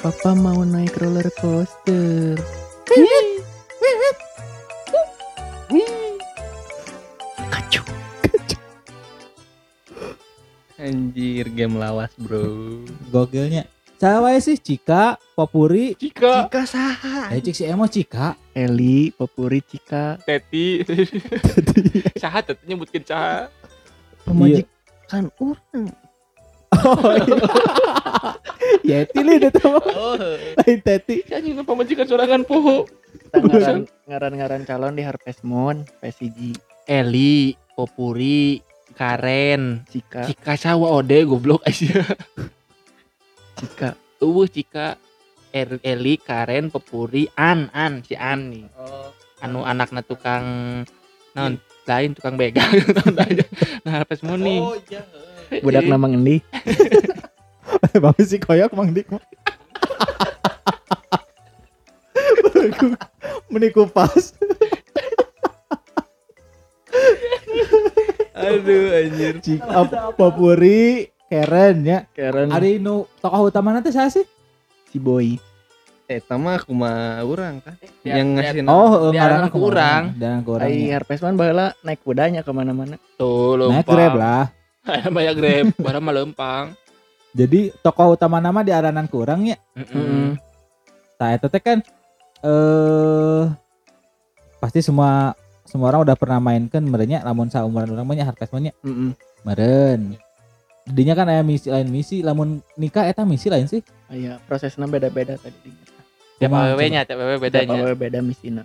Papa mau naik roller coaster. Kacau. Anjir, game lawas, bro. Gogilnya. Cawa sih Cika, Popuri, Cika, Cika saha? eh cik si Emo Cika. Eli, Popuri, Cika. Teti. Saha teti nyebutkeun saha. Pemajikan orang. Oh iya. Yeti li itu tuh. Oh, Lain Teti. anjing pamajikan sorangan poho. Ngaran ngaran-ngaran calon di Harvest Moon, PSG, Eli, Popuri, Karen, Cika, Cika sawa ode goblok aja. Cika. Eueuh Cika, Er- Eli, Karen, Popuri, An, An, si An nih. Anu anakna tukang naon lain tukang begal aja. Nah, pas mau nih. iya. Budak nama ngendi? Bang si koyok Mang Dik. mah. Meniku pas. Aduh anjir. Cika, Popuri, Keren ya. Karen Ari nu tokoh utama nanti saya sih. si Boy. Eh, tama aku mah orang kan. Ya, yang ya, ngasih Oh, Di aranan ku urang. Dan ku urang. Ai ya. Harvest Moon baheula naik kudanya ke mana-mana. Tuh, Naik lempang. grab lah. Banyak grab, barang mah lempang. Jadi tokoh utama nama di aranan kurang ya. Heeh. Nah, itu teh kan eh pasti semua semua orang udah pernah mainkan merenya lamun saumuran orang banyak Harvest Moon nya Heeh. meren. Dinya kan ada misi lain misi lamun nikah eta misi lain sih. Aya prosesnya beda-beda tadi. Tiap Kumaha, awewe-nya, tiap awewe bedanya. Bedanya. beda misina.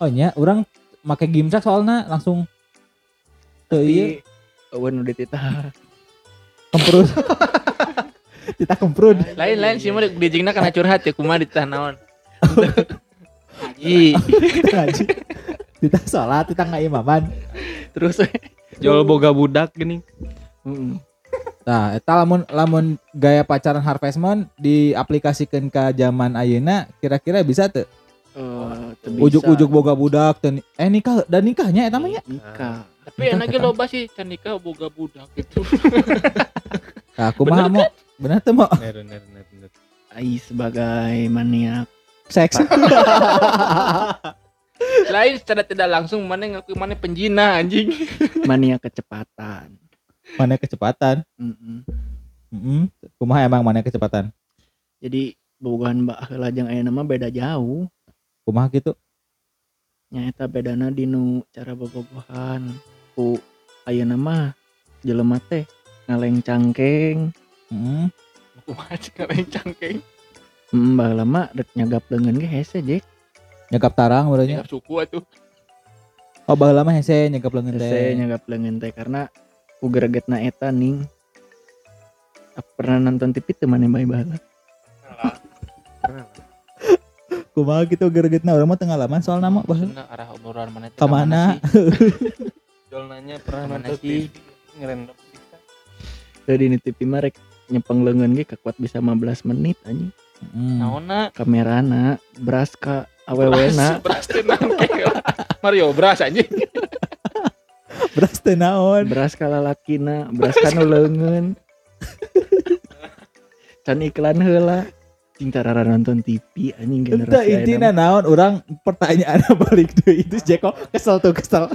Oh nya, orang make gimsak soalnya langsung tuh iya Eueun udah titah. kemprut. Kita kemprut. Lain-lain sih mah di jingna kana curhat ya kumaha ditah naon. Haji, Ngaji. Kita sholat, kita nggak imaman. Terus. Jual boga budak gini. Heeh. Nah, eta lamun lamun gaya pacaran Harvest Moon diaplikasikan ke zaman ayeuna kira-kira bisa tuh Eh, bisa. ujuk-ujuk boga budak dan eh nikah dan nikahnya eta mah nya. nikah. tapi enaknya loba sih can nikah boga budak gitu. Nah, kumaha mau bener tuh mau Bener, bener, bener, bener. Ai sebagai maniak seks. Lain secara tidak langsung mana ngaku mana penjina anjing. maniak kecepatan. mana kecepatan? Heeh. Heeh. Kumaha emang mana kecepatan? Jadi bobogohan Mbak heula jeung ayeuna mah beda jauh. Kumaha gitu? Nyaeta bedana dinu cara bobogohan. Ku ayeuna mah jelema teh ngaleng cangkeng. Heeh. Kumaha sih kalian cangkeng. Hmm, baheula mah rek nyagap leungeun ge hese jek. Nyagap tarang urangnya. Ya suku atuh. Oh, baheula mah hese nyagap Hese teh. nyagap leungeun teh karena ku gregetna eta ning pernah nonton TV teu maneh bae baheula. Kumaha gitu geregetna urang mah teu ngalaman soal nama. Maksudna arah obrolan mana teh Ka mana? Jual nanya pernah Mana nonton sih? TV ngerendam bisa. Teu di TV mah rek nyepeng leungeun ge kakuat bisa 15 menit anjing. Hmm. Naonna? Kamerana beras ka awewena. Beras teh nangkeng. Mario beras anjing. Beras teh naon? beras ka lalakina, beras ka nu leungeun. Can iklan heula. Cing tarara nonton TV anjing Entah generasi intinya ayeuna. naon orang pertanyaan balik deh itu Jeko kesel tuh kesel.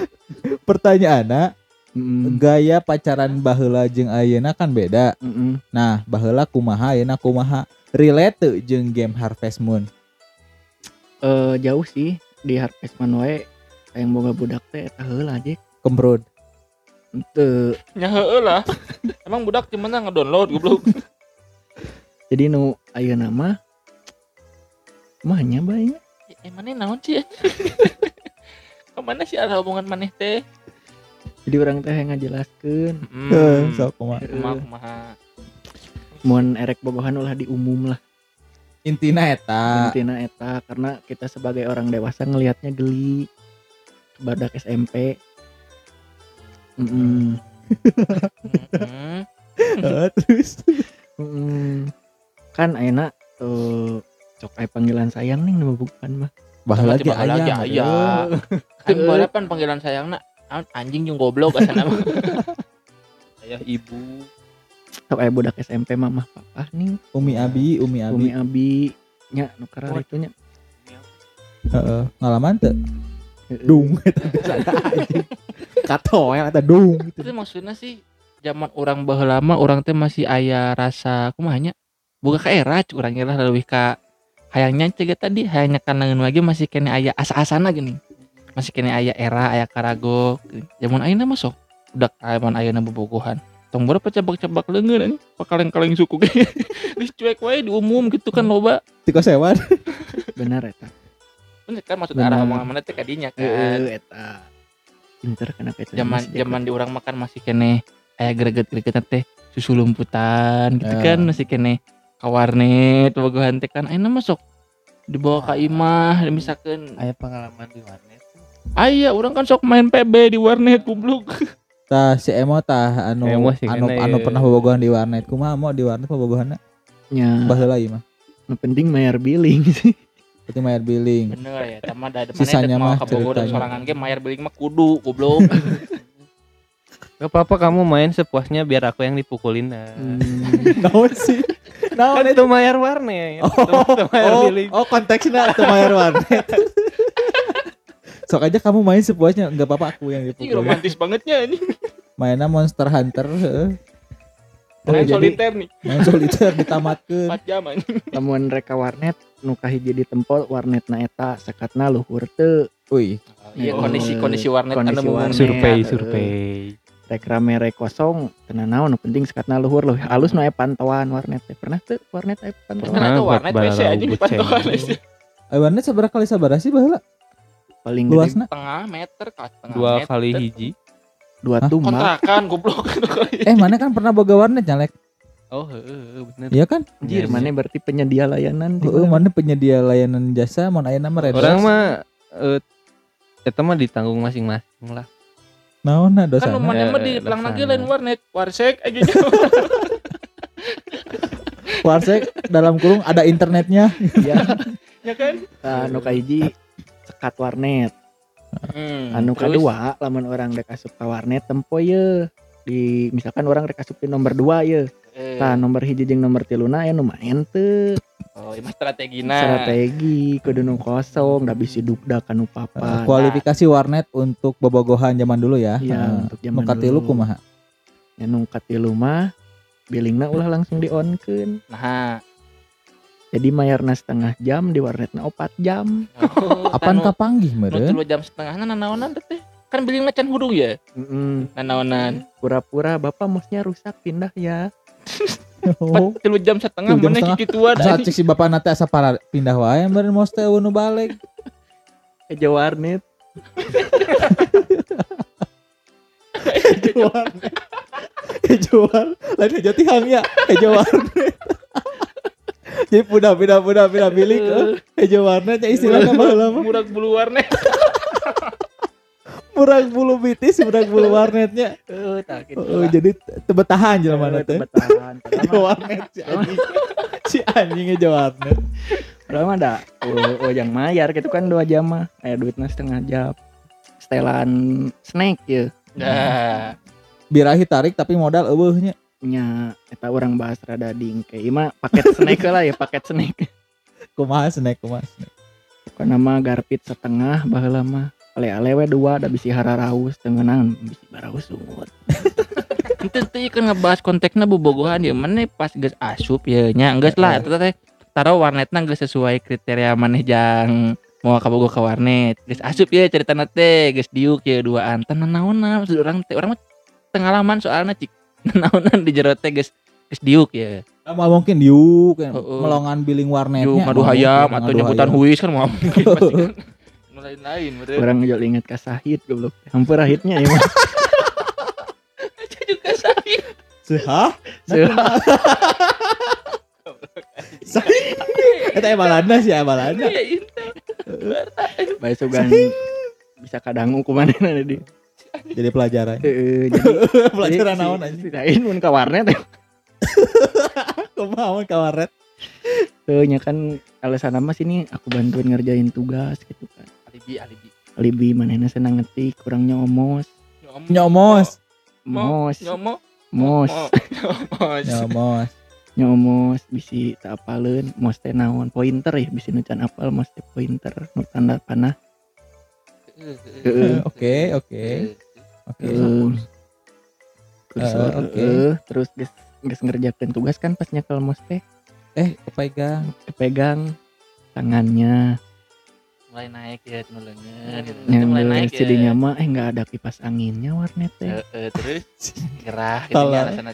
Pertanyaannya Mm, gaya pacaran baheula jeung ayeuna kan beda. mm. Nah, baheula kumaha ayeuna kumaha relate teu jeung game Harvest Moon. Eh, jauh sih di Harvest Moon wae yang boga budak teh eta heula aja. Kemprod. Teu. Ya heueuh lah. Emang budak gimana ngedownload goblok. Jadi nu ayeuna mah mahnya bae nya. Eh mana naon sih? Ke mana sih arah hubungan maneh teh? Jadi orang teh ngajelaskeun Heuh, Hmm. sok kumaha. Kumaha kumaha. mun erek bogohan ulah diumum lah Intina eta. intina eta karena kita sebagai orang dewasa ngelihatnya geli badak SMP Mm-mm. Mm-mm. Heeh, terus Mm-mm. Kan enak tuh cok aya panggilan sayang nih nama bukan mah ge lagi aya. aya. Kan balapan panggilan sayangna an- anjing jeung goblok asana mah. Ayah ibu. sok aya budak SMP mamah papa nih Umi Abi, Umi Abi. Umi Abi nya nu karena Oh. itu nya Heeh, ngalaman? Heeh. Dung. Kato ya kata dung itu maksudnya sih zaman orang baheula lama orang teh masih aya rasa kumanya buka ka era cuk urang lah lebih ka hayangnya cega tadi hayangnya kanangan lagi masih kene aya asa-asana gini masih kene aya era aya karago zaman ayeuna mah sok udah zaman ayeuna bobogohan. Tong berapa cabak-cabak leungeun anjing pakaleng-kaleng suku ge. Cuek wae di umum gitu kan loba. Tiko sewan. bener eta. Bener kan maksud Bener. arah omongan mana teh kadinya kan. Eta. Pinter kenapa itu? Zaman zaman di orang makan masih kene aya greget-gregetan teh susu lumputan gitu kan masih kene ka warnet bogohan teh kan ayeuna mah sok dibawa ka imah misalkan Aya pengalaman di warnet. aya orang kan sok main PB di warnet goblok Tah si Emo tah anu Emo sih anu kena, anu ya. pernah bobogohan di warnet. Kumaha mau di warnet bobogohanna? nya Baheula ieu mah. nu penting bayar billing sih Berarti bayar billing. bener ya tama da Sisanya mana mah mau ka Bogor dan ceritanya. sorangan ge mayar beli mah kudu goblok Gak apa-apa kamu main sepuasnya biar aku yang dipukulin. Nah. Naon sih? Naon Kan itu bayar warnet. Oh, Itu bayar oh, billing. oh konteksnya itu bayar warnet. Sok aja kamu main sepuasnya enggak apa-apa aku yang ini dipukul. romantis bangetnya ini Mainnya Monster Hunter heeh. main jadi- soliter nih Main soliter ditamatkeun. 4 jam lamun reka warnet nu kahiji di tempol warnetna eta sekatna luhur teu Wih, iya Oh, kondisi kondisi warnet kondisi anu warnet. Survei, Iya, survei. Rek rame rek kosong tenan naon penting sekatna luhur loh halus aya pantauan warnet teh pernah teu warnet aya kan pantauan buat warnet WC anjing buceng. pantauan WC eh, warnet seberapa kali sabaraha sih baheula? paling gede Luasna? setengah meter ke setengah Dua meter. kali hiji. dua tumbal kontrakan goblok Eh, mana kan pernah boga warnet nyalek? Oh, heeh, bener. Iya kan? anjir Iya, mana berarti penyedia layanan di Heeh, mana? penyedia layanan jasa mun ayeuna mah red Orang mah eh eta mah ditanggung masing-masing lah. Naonna kan dosana? rumahnya mah di Eh, pelang lagi lain warnet warsek aja Warsek dalam kurung ada internetnya. ya ya kan? Anu kahiji sekat warnet. Hmm, anu kedua lamun orang rek asup ka warnet tempo ye. Di misalkan orang rek asup di nomor 2 ye Eh, tah nomor hiji jeung nomor tiluna ya nu main teu oh ini strategina strategi kudu nu kosong da bisi dukdak anu papan Kualifikasi warnet untuk bobogohan zaman dulu ya. Iya, Heeh. untuk zaman Nu katilu dulu. kumaha? ya nu katilu mah billingna ulah langsung di onkeun nah jadi mayarna setengah jam di warnetna 4 jam oh, Apaan anu- kapanggih nu meureun? tilu jam setengah nah nanaonan teh kan macan hudung ya Mm-mm. nanaonan pura-pura bapak mosnya rusak pindah ya Oh. tilu jam setengah mana setengah. ciki tua Saat si bapak nate asa para pindah wae meureun mos teh nu balik. ke warnet Kejual. Kejual. Lain aja tihang ya. Kejual warnet. Jadi pudah pindah pudah pindah bilik. Kejual warnet ya istilahnya mah. murah bulu warnet Murag bulu bitis, murag bulu warnetnya. eh tah kitu Oh, lah. jadi tebetahan jelema Eh, teh. tebetahan. Warnet si anjing. Si anjingnya kejual warnet. Padahal mah ada oh, oh yang mayar gitu kan dua jam mah aya duitnya setengah jam setelan snack ya nah Birahi tarik tapi modal eueuhnya. nya eta orang bahas rada dingke Ieu mah paket snack lah ya paket snack Kumaha snack kumaha snack. kan nama garpit setengah baheula mah ale-ale we dua da bisi hararaus tengenan bisi baraus sungut. Itu teh kan ngebahas konteksnya bobogohan ya mana pas geus asup ya nya geus lah eta teh. Taruh warnetna geus sesuai kriteria maneh jang mau ka bogo ka warnet. Geus asup ya cerita teh geus diuk ya duaan. Teh nanaonna maksud urang teh urang mah pengalaman soalnya cik. Nanaonan di jero teh geus geus diuk ya. Mau mungkin diuk kan melongan billing warnetnya. diuk Mau hayam mungkin, atau nyebutan huis kan mau mungkin. pasti kan lain-lain bener orang juga inget ka Sahid goblok hampir ahitnya ya mah juga sakit Sehah? Eta emalana sih emalana. ya itu bae sugan bisa kadangu kumaha di Jadi pelajaran. Heeh, jadi pelajaran si- naon anjing? si Lain mun ka warnet Kumaha mun kawaret? Tuh nya kan alasan mah sini aku bantuin ngerjain tugas gitu. Alibi alibi. Alibi manehna senang ngetik, kurang nyomos. Nyomos. Mos. nyomo mos. Mos. nyomos. Nyomos. Bisi tak apaleun mos teh naon? Pointer ya bisi nu can apal mos teh pointer. Nu tanda panah. Heeh. oke oke. Oke. Heeh. kursor Eh, oke. terus geus geus ngerjakeun tugas kan pas nyekel mos teh? Eh kepegang. Kepegang tangannya mulai naik ya nu leungeun gitu. yang mulai naik si dinya mah eh nggak ada kipas anginnya warnet teh Heeh, terus gerah gitu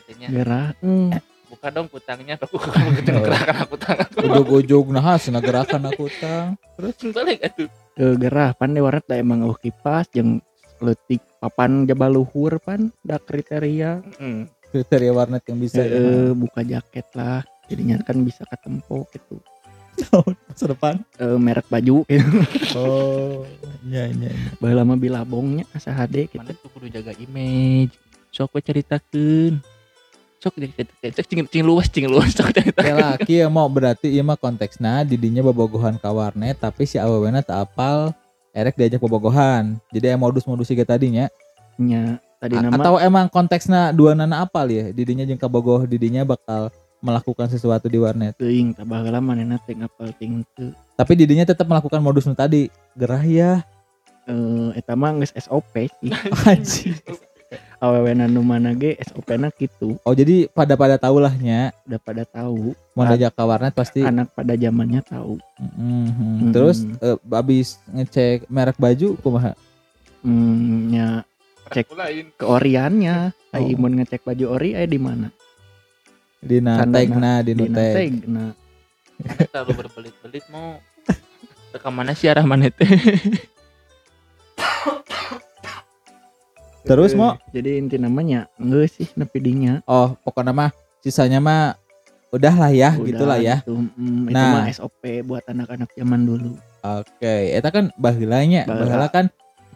teh nya. gerah hmm. buka dong kutangnya aku gerakan aku tangan ujug-ujug nah cenah gerakan aku tang terus balik atuh Teu gerah pan deh warnet da emang eueuh kipas jeung leutik papan jaba luhur pan da kriteria Heeh. kriteria warnet yang bisa ya. Heeh, buka jaket lah jadinya kan bisa ketempo gitu masa depan. Eh, merek baju. Gitu oh iya iya iya. baheula mah bilabongnya asa HD gitu. Mana tuh kudu jaga image. Sok we ceritakeun. Sok ceritakeun cing cing luas cing luas sok ceritakeun Kayak laki ya mau berarti iya mah konteksna didinya bobogohan ka warnet tapi si awewena tak apal erek diajak bobogohan. Jadi yang modus-modus siga tadinya. Nya tadi A- nama atau emang konteksna dua nana apal ya? Didinya jeung kabogoh didinya bakal melakukan sesuatu di warnet. Teuing tah baheula manehna teh ngapal ting teu. Tapi didinya tetap melakukan modus nu tadi gerah ya. Eh eta mah geus SOP sih anjing. Awewena nu mana ge SOP na gitu oh jadi pada pada tahu lah nya. Udah pada tahu. Mau diajak ke warnet pasti anak pada zamannya tahu. Mhm. Hmm. terus eh, abis ngecek merek baju kumaha? Hmm, nya Cek. lain. ke oriannya. Oh. Ai mun ngecek baju ori aya di mana dina di di tag tag nah terlalu berbelit-belit mau ke mana sih arah mana teh terus mau jadi inti namanya enggak sih nepi dinya oh pokoknya mah sisanya mah udah lah ya Udah gitulah ya. gitu. Mm, itu Nah. mah SOP buat anak-anak zaman dulu. Oke eta kan bahilanya bahila kan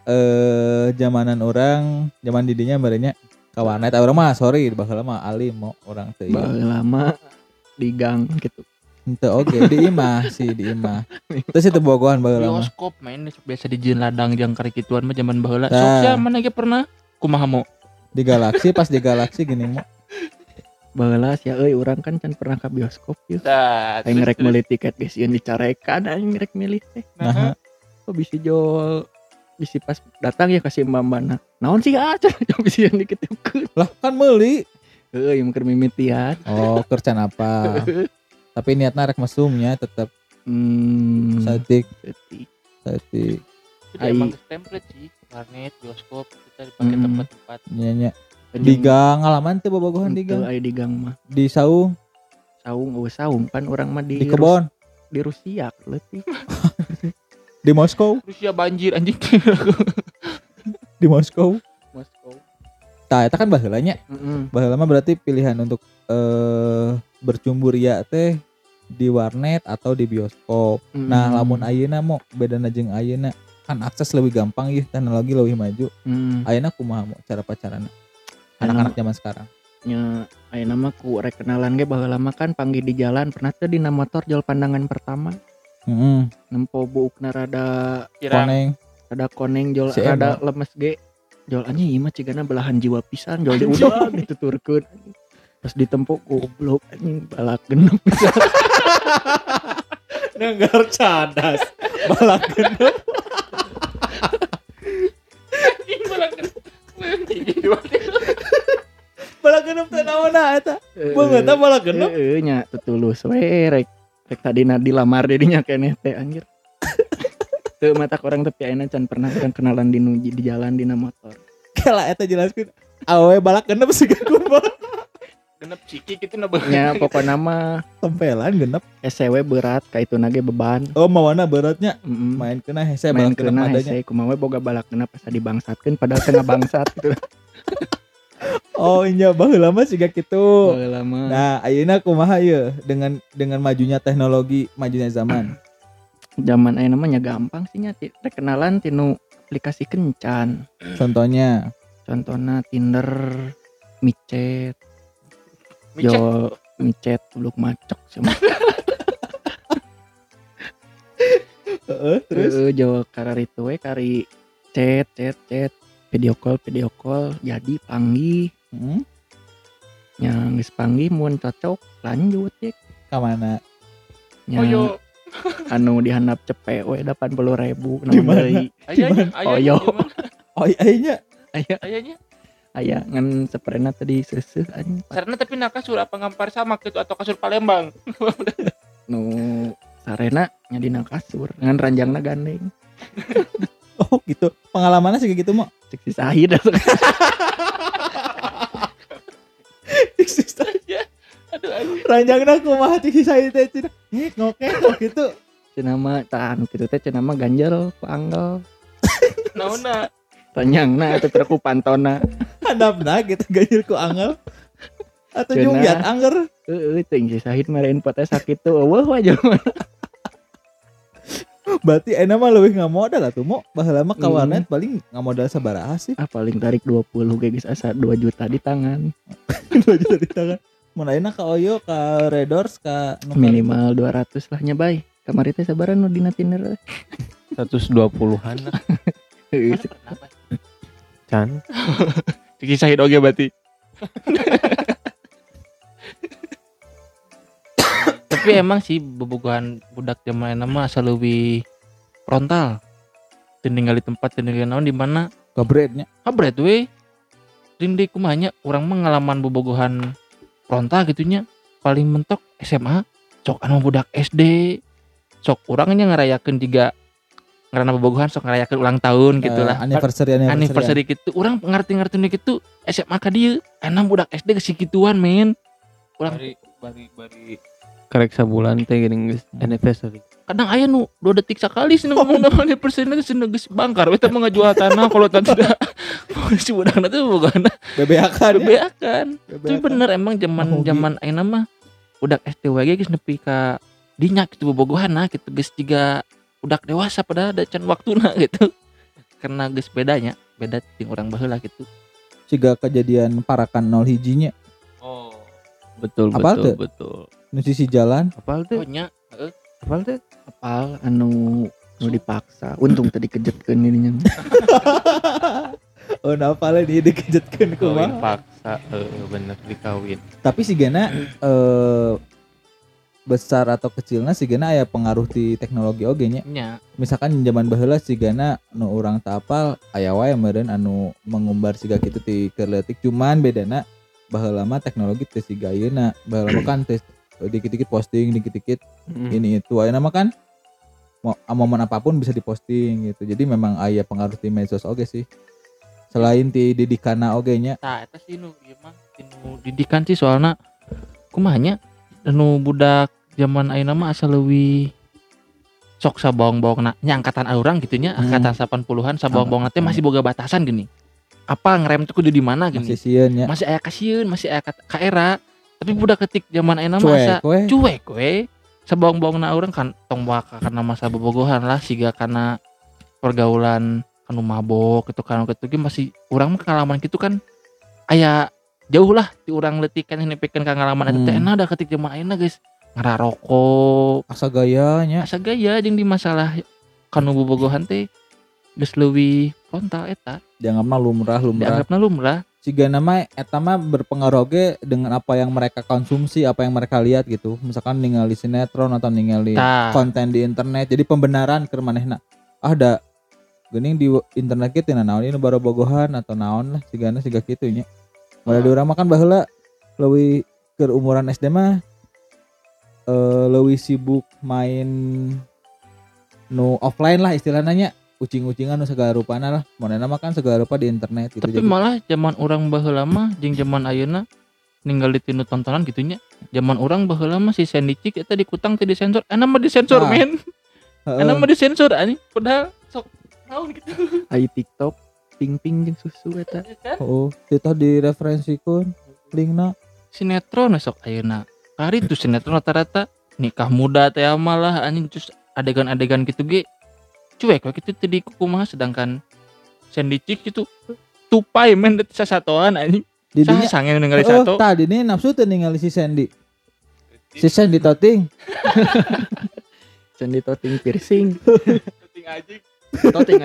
eh zamanan orang zaman didinya barenya ka warnet Ah, orang mah sorry bahila mah alim mau orang teh Baheula lama di gang gitu. Ente oke di imah sih di imah. Terus itu bogohan mah bioskop main biasa di jin ladang jang kari kituan mah zaman baheula. Sia mana ge pernah? Kumaha mau? Di galaksi pas di galaksi gini mau Baheula sia euy urang kan can pernah ke bioskop Dah, aing terus- rek meuli tiket geus sieun dicarekan aing rek milih teh. Nah. Kok bisa jual bisi pas datang ya kasih mbak-mbakna naon sih aja bisa yang diketipkeun lah kan meuli euy meukeun mimitian oh kerjaan apa? Tapi niatnya rek mesumnya tetap hmm. satik Jadi Ai. emang template sih warnet bioskop kita dipakai Mm. tempat-tempat. Nyanya di gang ngalaman tuh bobogohan di gang. aya di gang mah. Di saung. Saung eueuh saung pan orang mah di di kebon. Rus- di Rusia leutik di Moskow Rusia banjir anjing di Moskow Moskow Tah, eta kan. Heeh. Baheula mah berarti pilihan untuk eh bercumbur ya teh di warnet atau di bioskop. Nah, lamun ayeuna mau beda jeung ayeuna kan akses lebih gampang ya teknologi lebih maju. hmm. Ayeuna kumaha mau cara pacaran anak-anak zaman sekarang. nya aya nama ku rek kenalan ge baheula mah kan panggil di jalan pernah teh dina motor jual pandangan pertama Heeh. nempo buukna rada kirang Koneng. rada koneng jual Si rada lemes ge jual anjing ieu mah cigana belahan jiwa pisan jual udah dituturkeun anjing. pas ditempo goblok anjing balak genep Nenggar cadas. Balak genep. Balak genep teh naonna eta? Beungeut teh balak genep. Heeh nya tutulus we rek rek tadina dilamar jadinya keneh teh anjir Teu mata orang tapi ayeuna can pernah kan kenalan di nu- di jalan dina motor. Kela eta jelaskeun. Awe balak genep sih kumaha. genep ciki gitu na beungeut. Nya pokokna mah Tempelan genep. SCW berat ka itu nage beban. Oh, mawana beratnya Mm main kena hese main kena adanya. hese kumaha we boga balak genep pas dibangsatkeun padahal tengah bangsat gitu. Oh iya baheula mah siga kitu. Baheula mah. Nah, ayeuna kumaha ieu dengan dengan majunya teknologi, majunya zaman. Zaman ayeuna mah nya gampang sih nya ti- rek kenalan tinu aplikasi kencan. Contohnya, Contohnya Tinder, micet, Micet. Jo micet belum macok cuma terus terus jo kari itu we kari chat chat chat video call video call jadi panggil Hmm, yang geus panggih mun cocok lanjut ya Ka mana? nya Oh yo, anu dihandap cepet we 80 ribu Di mana? ayahnya, Oh, ayahnya, yo. gimana? Oh iya nya. aya ayahnya. aya ngan seprena tadi seuseut anjing Karena tapi nak kasur apa ngampar sama gitu atau kasur Palembang. nu sarena nya dina kasur ngan ranjangna gandeng Oh gitu. Pengalamannya sih gitu mau. cek si Sahid atuh. Aduh, aduh. Ranjangna kumaha ti si saya teh cenah. Eh ngoke kok gitu. cenah mah tah anu kitu teh cenah mah ganjel ku anggal Naona. ranjangna atuh keur ku pantona Handapna gitu ganjil ku angel. Atau anger. Heeh, teuing si Sahid marahin potnya sakit tuh. Wah, aja mah. Berarti enak mah lebih nggak modal atuh mau baheula mah ka Hmm. warnet paling nggak modal sabaraha sih. Ah, paling tarik 20 guys asa 2 juta di tangan. 2 juta di tangan. Mun ayeuna ka Oyo, ka Redors, ka nu ka- Minimal 200 lah nyabay. Kamari teh sabaran nu dina Tinder. 120-an lah. Can. Ciki Sahid oge berarti. Tapi emang sih bobogohan budak zaman nama asal lebih frontal. Tinggal di tempat tinggal naon di mana ka breadnya. kabret we. Rindi kumanya orang pengalaman bobogohan frontal gitunya paling mentok SMA sok anu budak SD sok orangnya ngerayakan juga karena bobogohan sok ngerayakan ulang tahun gitu lah Eh, anniversary anniversary. anniversary gitu orang ngerti-ngerti gitu SMA ka dieu enak budak SD ke men ulang Bari bari bari. Karek sabulan teh geuning geus anniversary. kadang aya nu dua detik sekali sih ngomong nama anniversary nanti sih geus bangkar. We teh mah ngajual tanah kalau tak tidak. Si budak nanti bobogohan bebeakan. ya. bebeakan. Tapi bener emang zaman zaman ayeuna mah budak SD we geus nepi ka dinya gitu bobogohan nah gitu geus juga budak dewasa pada ada can waktuna gitu. Karena geus bedanya beda ting orang baheula gitu Siga kejadian parakan nol hijinya. Oh. Betul Apal betul teu? betul. nu sisi jalan Apal teh? oh nya heeh. Apal teh? Apal anu nu dipaksa. Untung tadi kejetkeun ininya. oh napalnya dia dikejetkeun Kawin kumaha paksa, heeh bener dikawin. tapi si Gena eh besar atau kecilnya si Gena aya pengaruh di teknologi oge nya nya misalkan zaman baheula si Gana nu orang tapal aya wae meureun anu mengumbar siga kitu ti keur leutik cuman bedana baheula mah teknologi teh siga ayeuna baheula mah kan teh dikit-dikit posting dikit-dikit Hmm. ini itu. Ayeuna mah kan mau momen apa pun bisa diposting gitu. Jadi memang aya pengaruh di medsos oge sih. Selain di didikana oge nya. Tah eta sih nu mah tinu didikan sih soalna kumanya nu budak zaman ayeuna mah asa leuwih sok sabawang-bawang nya angkatan urang gitu nya Hmm. angkatan 80-an sabawang-bawang teh masih boga batasan gini apa ngerem tuh kudu di mana gini. Masih sieun nya masih aya kasieun masih aya ka, era. Tapi budak ketik zaman ayeuna mah asa cuek we cuek we sabawang-bawang na urang kan tong karena masa bobogohan lah siga karena pergaulan anu mabok gitu kan gitu. Ge masih urang mah pengalaman gitu kan aya jauh lah di urang leutik kan nepikeun ka ngalaman eta teh Hmm. enak da ketik zaman ayeuna guys ngararokok asa gayanya asa gaya jeung di masalah kanu bobogohan teh geus leuwih frontal eta dianggapna lumrah lumrah dianggapna lumrah Siga nama eta mah berpengaruh oge dengan apa yang mereka konsumsi, apa yang mereka lihat gitu. Misalkan ningali sinetron atau ningali tah konten di internet. Jadi pembenaran ke manehna. Ah da geuning di internet kita nah naon ini baru bogohan atau naon lah sigana siga kitu nya. Mulai di urang mah kan baheula leuwih ke umuran SD mah eh leuwih sibuk main nu offline lah istilahnya nya. Ucing-ucingan nu segala rupana lah. Monena mah kan segala rupa di internet gitu. tapi Jadi- malah zaman orang baheula mah jeung zaman ayeuna ninggal di tinu tontonan gitunya zaman orang baheula mah si Sandy Chick eta dikutang teh disensor enak mah disensor Ah. men enak mah disensor anjing padahal sok naon gitu Aya TikTok ping-ping jeung susu eta. ya kan Oh, kita direferensikan linkna. sinetron sok ayeuna kari tuh sinetron rata-rata nikah muda teh malah anjing terus adegan-adegan gitu ge cuek we gitu tadi kumaha sedangkan Sandy Chick itu tupai men teh sasatoan anjing Di dinya sah sange ningali Oh, sato tadi nih nafsu teh ningali si Sandy. Si Sandy toting. Can toting piercing, Penting anjing toting.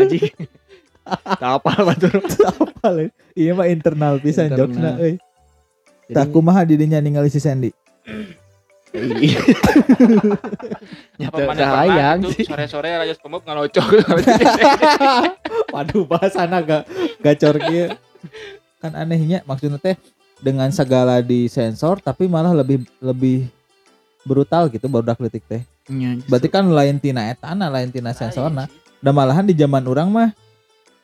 Tak apa batur. Apa le? Iya mah internal pisan euy. Jadi- tak kumaha didinya ningali si Sandy Iya. Apa Nyata mana gitu, sih. sore-sore raja SpongeBob ngalocok. waduh bahasana gak gacor kieu kan anehnya maksudnya teh dengan segala di sensor tapi malah lebih lebih brutal gitu baru letik teh Nya, berarti kan lain tina etana lain tina sensorna dan malahan di zaman orang mah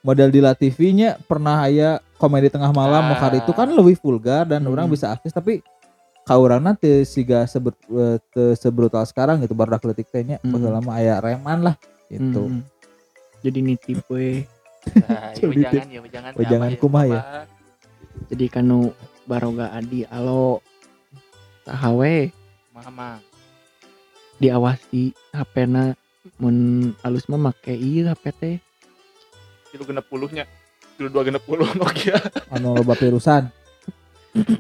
model di La TV nya pernah aya komedi tengah malam Ah. Mokar itu kan lebih vulgar dan Hmm. orang bisa akses tapi kaurangna teu siga sebut eh, teu sebrutal sekarang gitu baru letik teh nya Hmm. baheula mah aya reman lah gitu Mm. Jadi nitip we. Nah, iya, jangan ya, jangan. Jangan kumaha ya? Jadi kanu baroga adi alo sahawe Mama. diawasi HP-na mun alus mah make ieu HP teh. Tilu genep puluhnya. Tilu dua genep puluh Nokia. anu loba pirusan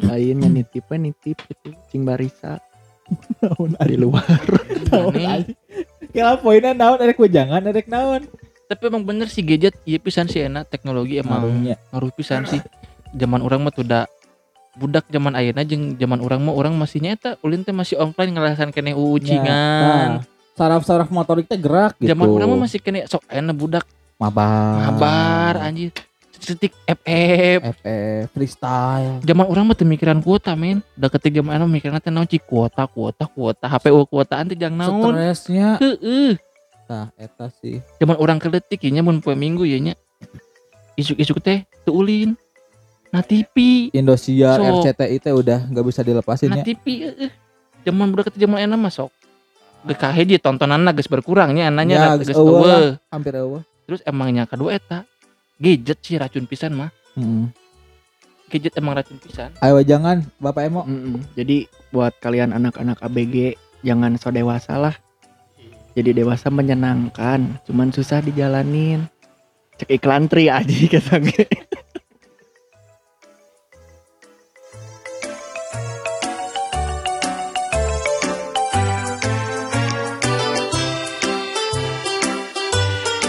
Lainnya nitip we nitip gitu. Cing barisa naon di luar. naon. Kira poinnya naon erek jangan erek naon Tapi emang bener sih gadget iya pisan sih enak teknologi emang Ngaruhnya. ngaruh pisan sih. Zaman orang mah tuh udah budak zaman ayeuna jeung zaman orang mah orang masih nyeta ulin teh masih offline ngerasakan kene ucingan. saraf-saraf motorik teh gerak gitu Zaman orang mah masih kene sok ayeuna budak mabar mabar anjir. Cetik FF. FF freestyle Zaman orang mah mikiran kuota men. Da ketik zaman ayeuna mikiran teh naon cik kuota kuota kuota HPU kuotaan teh jang naon. stresnya Heeh. nah eta sih Zaman orang keletik nya mun poe minggu ya nya. Isuk-isuk teh teu ulin. Nah TV. Indosiar So. RCTI teh udah nggak bisa dilepasin Nah ya TV eh, eh. zaman budak ketika zaman enak masuk GKH di tontonan geus berkurangnya ananya Ya, geus geus hampir eueuh Terus emangnya kedua eta gadget sih racun pisan mah. Heeh. Gadget emang racun pisan. ayo jangan Bapak Emo Mm-mm. Jadi buat kalian anak-anak ABG jangan so dewasa lah. Jadi dewasa menyenangkan, cuman susah dijalanin. Cek iklan tri aja kata gue.